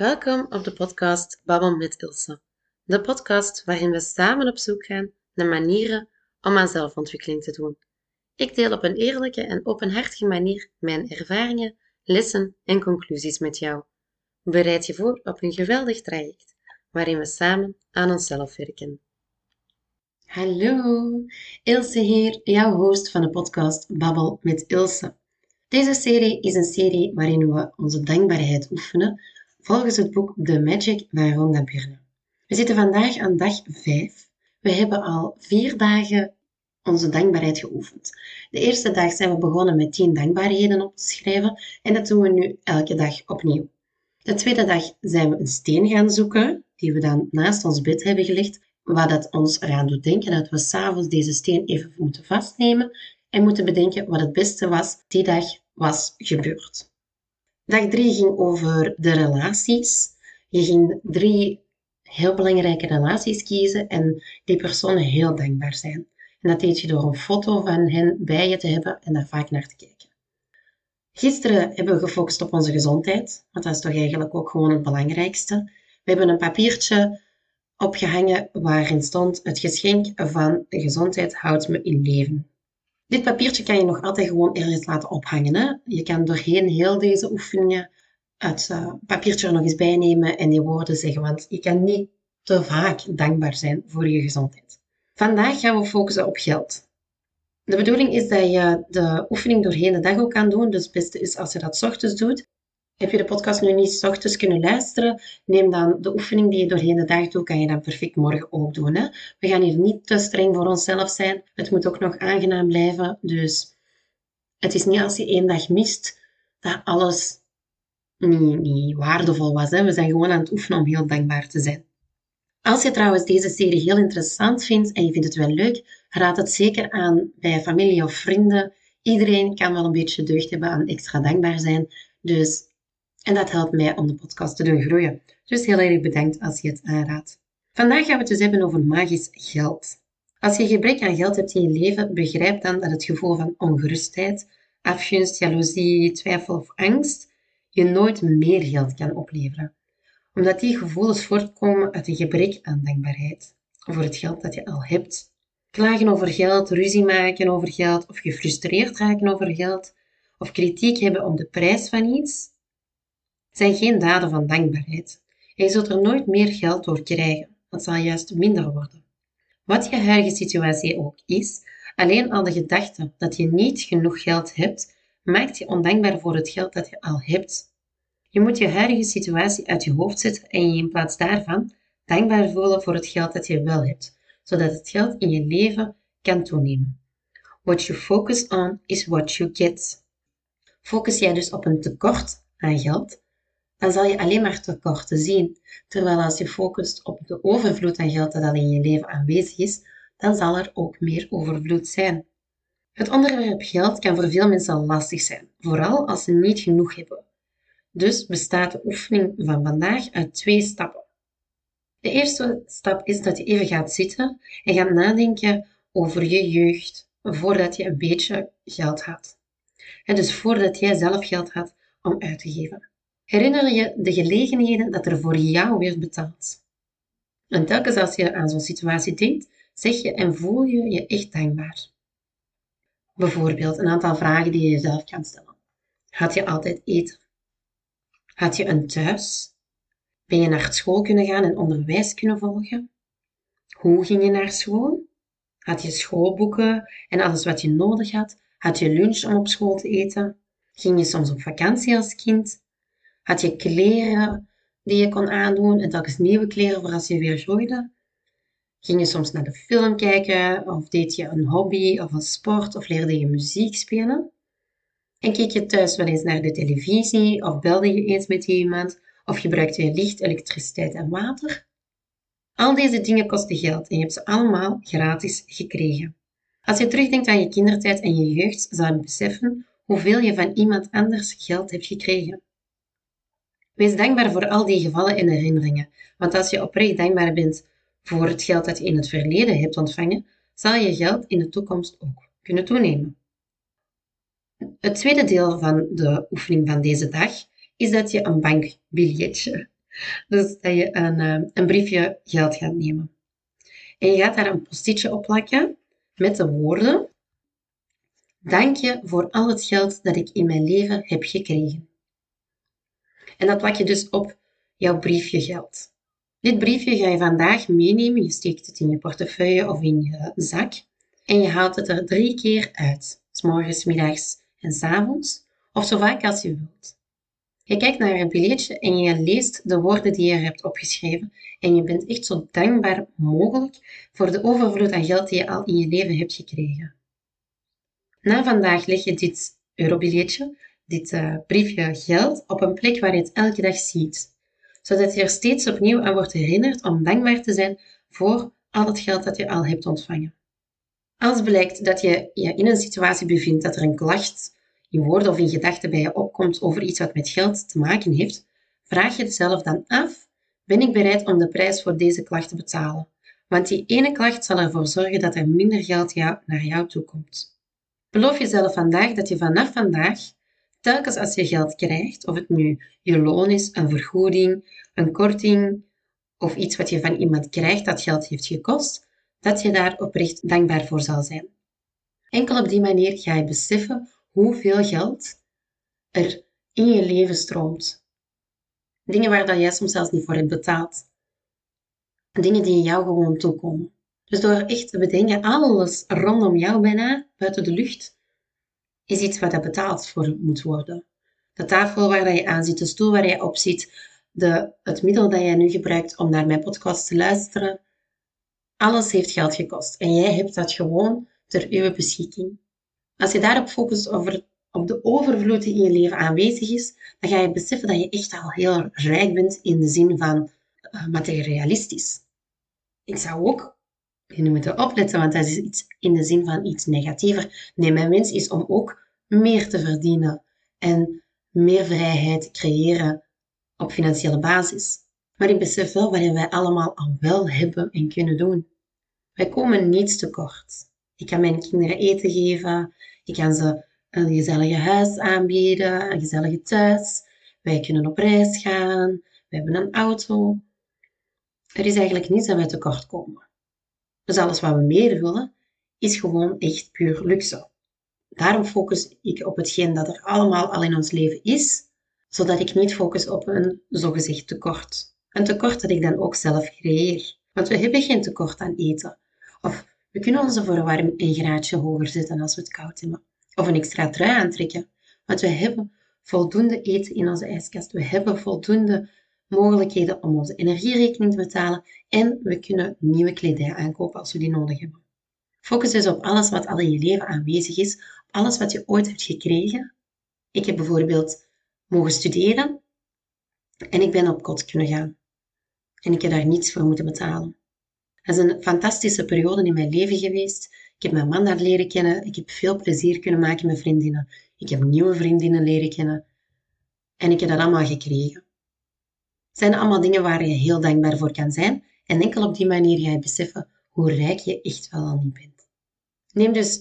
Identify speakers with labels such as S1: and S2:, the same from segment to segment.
S1: Welkom op de podcast Babbel met Ilse. De podcast waarin we samen op zoek gaan naar manieren om aan zelfontwikkeling te doen. Ik deel op een eerlijke en openhartige manier mijn ervaringen, lessen en conclusies met jou. Bereid je voor op een geweldig traject waarin we samen aan onszelf werken.
S2: Hallo, Ilse hier, jouw host van de podcast Babbel met Ilse. Deze serie is een serie waarin we onze dankbaarheid oefenen volgens het boek The Magic van Rhonda Byrne. We zitten vandaag aan dag 5. We hebben al vier dagen onze dankbaarheid geoefend. De eerste dag zijn we begonnen met 10 dankbaarheden op te schrijven en dat doen we nu elke dag opnieuw. De tweede dag zijn we een steen gaan zoeken, die we dan naast ons bed hebben gelegd, wat dat ons eraan doet denken dat we s'avonds deze steen even moeten vastnemen en moeten bedenken wat het beste was die dag was gebeurd. Dag drie ging over de relaties. Je ging drie heel belangrijke relaties kiezen en die personen heel dankbaar zijn. En dat deed je door een foto van hen bij je te hebben en daar vaak naar te kijken. Gisteren hebben we gefocust op onze gezondheid, want dat is toch eigenlijk ook gewoon het belangrijkste. We hebben een papiertje opgehangen waarin stond het geschenk van gezondheid houdt me in leven. Dit papiertje kan je nog altijd gewoon ergens laten ophangen. Hè? Je kan doorheen heel deze oefeningen het uh, papiertje er nog eens bij nemen en die woorden zeggen, want je kan niet te vaak dankbaar zijn voor je gezondheid. Vandaag gaan we focussen op geld. De bedoeling is dat je de oefening doorheen de dag ook kan doen. Dus het beste is als je dat ochtends doet. Heb je de podcast nu niet s ochtends kunnen luisteren, neem dan de oefening die je doorheen de dag doet, kan je dan perfect morgen ook doen. Hè? We gaan hier niet te streng voor onszelf zijn. Het moet ook nog aangenaam blijven. Dus het is niet als je één dag mist, dat alles niet, niet waardevol was. Hè? We zijn gewoon aan het oefenen om heel dankbaar te zijn. Als je trouwens deze serie heel interessant vindt en je vindt het wel leuk, raad het zeker aan bij familie of vrienden. Iedereen kan wel een beetje deugd hebben aan extra dankbaar zijn. Dus en dat helpt mij om de podcast te doen groeien. Dus heel erg bedankt als je het aanraadt. Vandaag gaan we het dus hebben over magisch geld. Als je gebrek aan geld hebt in je leven, begrijp dan dat het gevoel van ongerustheid, afgunst, jaloezie, twijfel of angst je nooit meer geld kan opleveren. Omdat die gevoelens voortkomen uit een gebrek aan dankbaarheid voor het geld dat je al hebt. Klagen over geld, ruzie maken over geld of gefrustreerd raken over geld of kritiek hebben op de prijs van iets zijn geen daden van dankbaarheid. En je zult er nooit meer geld door krijgen. Het zal juist minder worden. Wat je huidige situatie ook is, alleen al de gedachte dat je niet genoeg geld hebt, maakt je ondankbaar voor het geld dat je al hebt. Je moet je huidige situatie uit je hoofd zetten en je in plaats daarvan dankbaar voelen voor het geld dat je wel hebt, zodat het geld in je leven kan toenemen. What you focus on is what you get. Focus jij dus op een tekort aan geld, dan zal je alleen maar tekorten zien. Terwijl als je focust op de overvloed aan geld dat al in je leven aanwezig is, dan zal er ook meer overvloed zijn. Het onderwerp geld kan voor veel mensen lastig zijn, vooral als ze niet genoeg hebben. Dus bestaat de oefening van vandaag uit twee stappen. De eerste stap is dat je even gaat zitten en gaat nadenken over je jeugd voordat je een beetje geld had. En dus voordat jij zelf geld had om uit te geven. Herinner je de gelegenheden dat er voor jou werd betaald. En telkens als je aan zo'n situatie denkt, zeg je en voel je je echt dankbaar. Bijvoorbeeld een aantal vragen die je jezelf kan stellen. Had je altijd eten? Had je een thuis? Ben je naar school kunnen gaan en onderwijs kunnen volgen? Hoe ging je naar school? Had je schoolboeken en alles wat je nodig had? Had je lunch om op school te eten? Ging je soms op vakantie als kind? Had je kleren die je kon aandoen en telkens nieuwe kleren voor als je weer groeide? Ging je soms naar de film kijken of deed je een hobby of een sport of leerde je muziek spelen? En keek je thuis wel eens naar de televisie of belde je eens met iemand of gebruikte je licht, elektriciteit en water? Al deze dingen kosten geld en je hebt ze allemaal gratis gekregen. Als je terugdenkt aan je kindertijd en je jeugd, zal je beseffen hoeveel je van iemand anders geld hebt gekregen. Wees dankbaar voor al die gevallen en herinneringen, want als je oprecht dankbaar bent voor het geld dat je in het verleden hebt ontvangen, zal je geld in de toekomst ook kunnen toenemen. Het tweede deel van de oefening van deze dag is dat je een bankbiljetje Dus dat je een, eh, een briefje geld gaat nemen. En je gaat daar een postitje op plakken met de woorden: Dank je voor al het geld dat ik in mijn leven heb gekregen. En dat plak je dus op jouw briefje geld. Dit briefje ga je vandaag meenemen. Je steekt het in je portefeuille of in je zak. En je haalt het er drie keer uit. S morgens, middags en s avonds. Of zo vaak als je wilt. Je kijkt naar het billetje en je leest de woorden die je hebt opgeschreven. En je bent echt zo dankbaar mogelijk voor de overvloed aan geld die je al in je leven hebt gekregen. Na vandaag leg je dit eurobilletje, dit uh, briefje geld, op een plek waar je het elke dag ziet. Zodat je er steeds opnieuw aan wordt herinnerd om dankbaar te zijn voor al het geld dat je al hebt ontvangen. Als blijkt dat je je in een situatie bevindt dat er een klacht in woorden of in gedachten bij je opkomt over iets wat met geld te maken heeft, vraag je jezelf dan af: ben ik bereid om de prijs voor deze klacht te betalen? Want die ene klacht zal ervoor zorgen dat er minder geld naar jou toe komt. Beloof jezelf vandaag dat je vanaf vandaag, telkens als je geld krijgt, of het nu je loon is, een vergoeding, een korting of iets wat je van iemand krijgt dat geld heeft gekost, dat je daar oprecht dankbaar voor zal zijn. Enkel op die manier ga je beseffen hoeveel geld er in je leven stroomt. Dingen waar dat jij soms zelfs niet voor hebt betaald. Dingen die jou gewoon toekomen. Dus door echt te bedenken, alles rondom jou bijna, buiten de lucht, is iets wat er betaald voor moet worden. De tafel waar je aan zit, de stoel waar je op zit, de, het middel dat jij nu gebruikt om naar mijn podcast te luisteren, alles heeft geld gekost. En jij hebt dat gewoon ter uw beschikking. Als je daarop focust over, op de overvloed die in je leven aanwezig is, dan ga je beseffen dat je echt al heel rijk bent in de zin van uh, materialistisch. Ik zou ook je moeten opletten, want dat is iets in de zin van iets negatiever. Nee, mijn wens is om ook meer te verdienen en meer vrijheid te creëren op financiële basis. Maar ik besef wel wat wij allemaal al wel hebben en kunnen doen. Wij komen niets tekort. Ik kan mijn kinderen eten geven, ik kan ze een gezellige huis aanbieden, een gezellige thuis. Wij kunnen op reis gaan, we hebben een auto. Er is eigenlijk niets dat wij tekort komen. Dus alles wat we meer willen, is gewoon echt puur luxe. Daarom focus ik op hetgeen dat er allemaal al in ons leven is, zodat ik niet focus op een zogezegd tekort. Een tekort dat ik dan ook zelf creëer. Want we hebben geen tekort aan eten. Of we kunnen onze verwarming een graadje hoger zetten als we het koud hebben. Of een extra trui aantrekken. Want we hebben voldoende eten in onze ijskast. We hebben voldoende mogelijkheden om onze energierekening te betalen en we kunnen nieuwe kledij aankopen als we die nodig hebben. Focus dus op alles wat al in je leven aanwezig is, alles wat je ooit hebt gekregen. Ik heb bijvoorbeeld mogen studeren en ik ben op kot kunnen gaan. En ik heb daar niets voor moeten betalen. Dat is een fantastische periode in mijn leven geweest. Ik heb mijn man daar leren kennen. Ik heb veel plezier kunnen maken met vriendinnen. Ik heb nieuwe vriendinnen leren kennen. En ik heb dat allemaal gekregen. Het zijn allemaal dingen waar je heel dankbaar voor kan zijn. En enkel op die manier ga je beseffen hoe rijk je echt wel al niet bent. Neem dus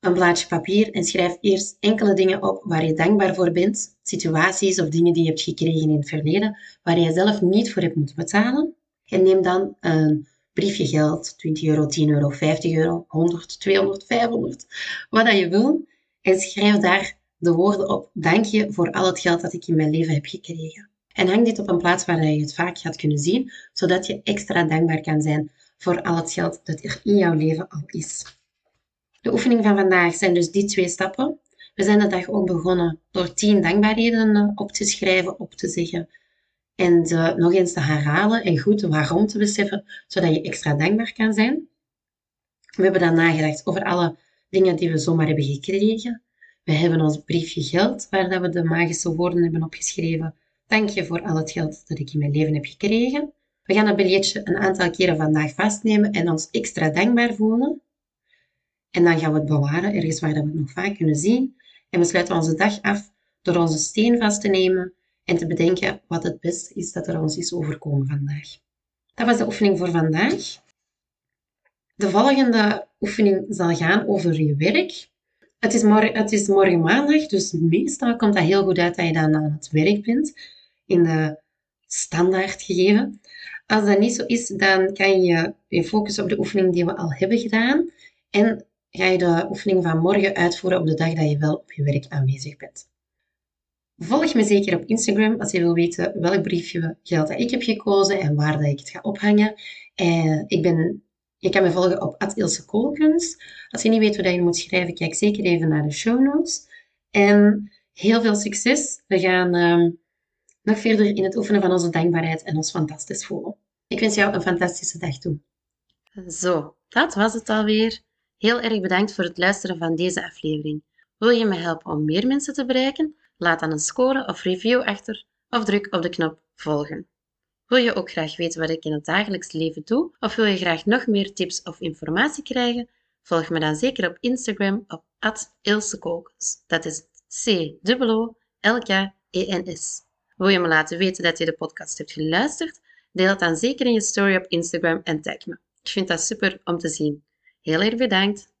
S2: een blaadje papier en schrijf eerst enkele dingen op waar je dankbaar voor bent. Situaties of dingen die je hebt gekregen in het verleden waar je zelf niet voor hebt moeten betalen. En neem dan een briefje geld, 20 euro, 10 euro, 50 euro, 100, 200, 500, wat dat je wil. En schrijf daar de woorden op. Dank je voor al het geld dat ik in mijn leven heb gekregen. En hang dit op een plaats waar je het vaak gaat kunnen zien, zodat je extra dankbaar kan zijn voor al het geld dat er in jouw leven al is. De oefening van vandaag zijn dus die twee stappen. We zijn de dag ook begonnen door 10 dankbaarheden eh, op te schrijven, op te zeggen en de nog eens te herhalen en goed waarom te beseffen, zodat je extra dankbaar kan zijn. We hebben dan nagedacht over alle dingen die we zomaar hebben gekregen. We hebben ons briefje geld, waar we de magische woorden hebben opgeschreven. Dank je voor al het geld dat ik in mijn leven heb gekregen. We gaan dat biljetje een aantal keren vandaag vastnemen en ons extra dankbaar voelen. En dan gaan we het bewaren, ergens waar we het nog vaak kunnen zien. En we sluiten onze dag af door onze steen vast te nemen en te bedenken wat het beste is dat er ons is overkomen vandaag. Dat was de oefening voor vandaag. De volgende oefening zal gaan over je werk. Het is, morgen, het is morgen maandag, dus meestal komt dat heel goed uit dat je dan aan het werk bent. In de standaard gegeven. Als dat niet zo is, dan kan je je focussen op de oefening die we al hebben gedaan en ga je de oefening van morgen uitvoeren op de dag dat je wel op je werk aanwezig bent. Volg me zeker op Instagram als je wil weten welk briefje geld dat ik heb gekozen en waar dat ik het ga ophangen. En ik ben, je kan me volgen op Ilse Koolkens. Als je niet weet hoe je moet schrijven, kijk zeker even naar de show notes. En heel veel succes. We gaan ehm, nog verder in het oefenen van onze dankbaarheid en ons fantastisch voelen. Ik wens jou een fantastische dag toe.
S1: Zo, dat was het alweer. Heel erg bedankt voor het luisteren van deze aflevering. Wil je me helpen om meer mensen te bereiken? Laat dan een score of review achter of druk op de knop volgen. Wil je ook graag weten wat ik in het dagelijks leven doe of wil je graag nog meer tips of informatie krijgen? Volg me dan zeker op Instagram op @ilsekokens. Dat is C O L K E N S. Wil je me laten weten dat je de podcast hebt geluisterd? Deel het dan zeker in je story op Instagram en tag me. Ik vind dat super om te zien. Heel erg bedankt.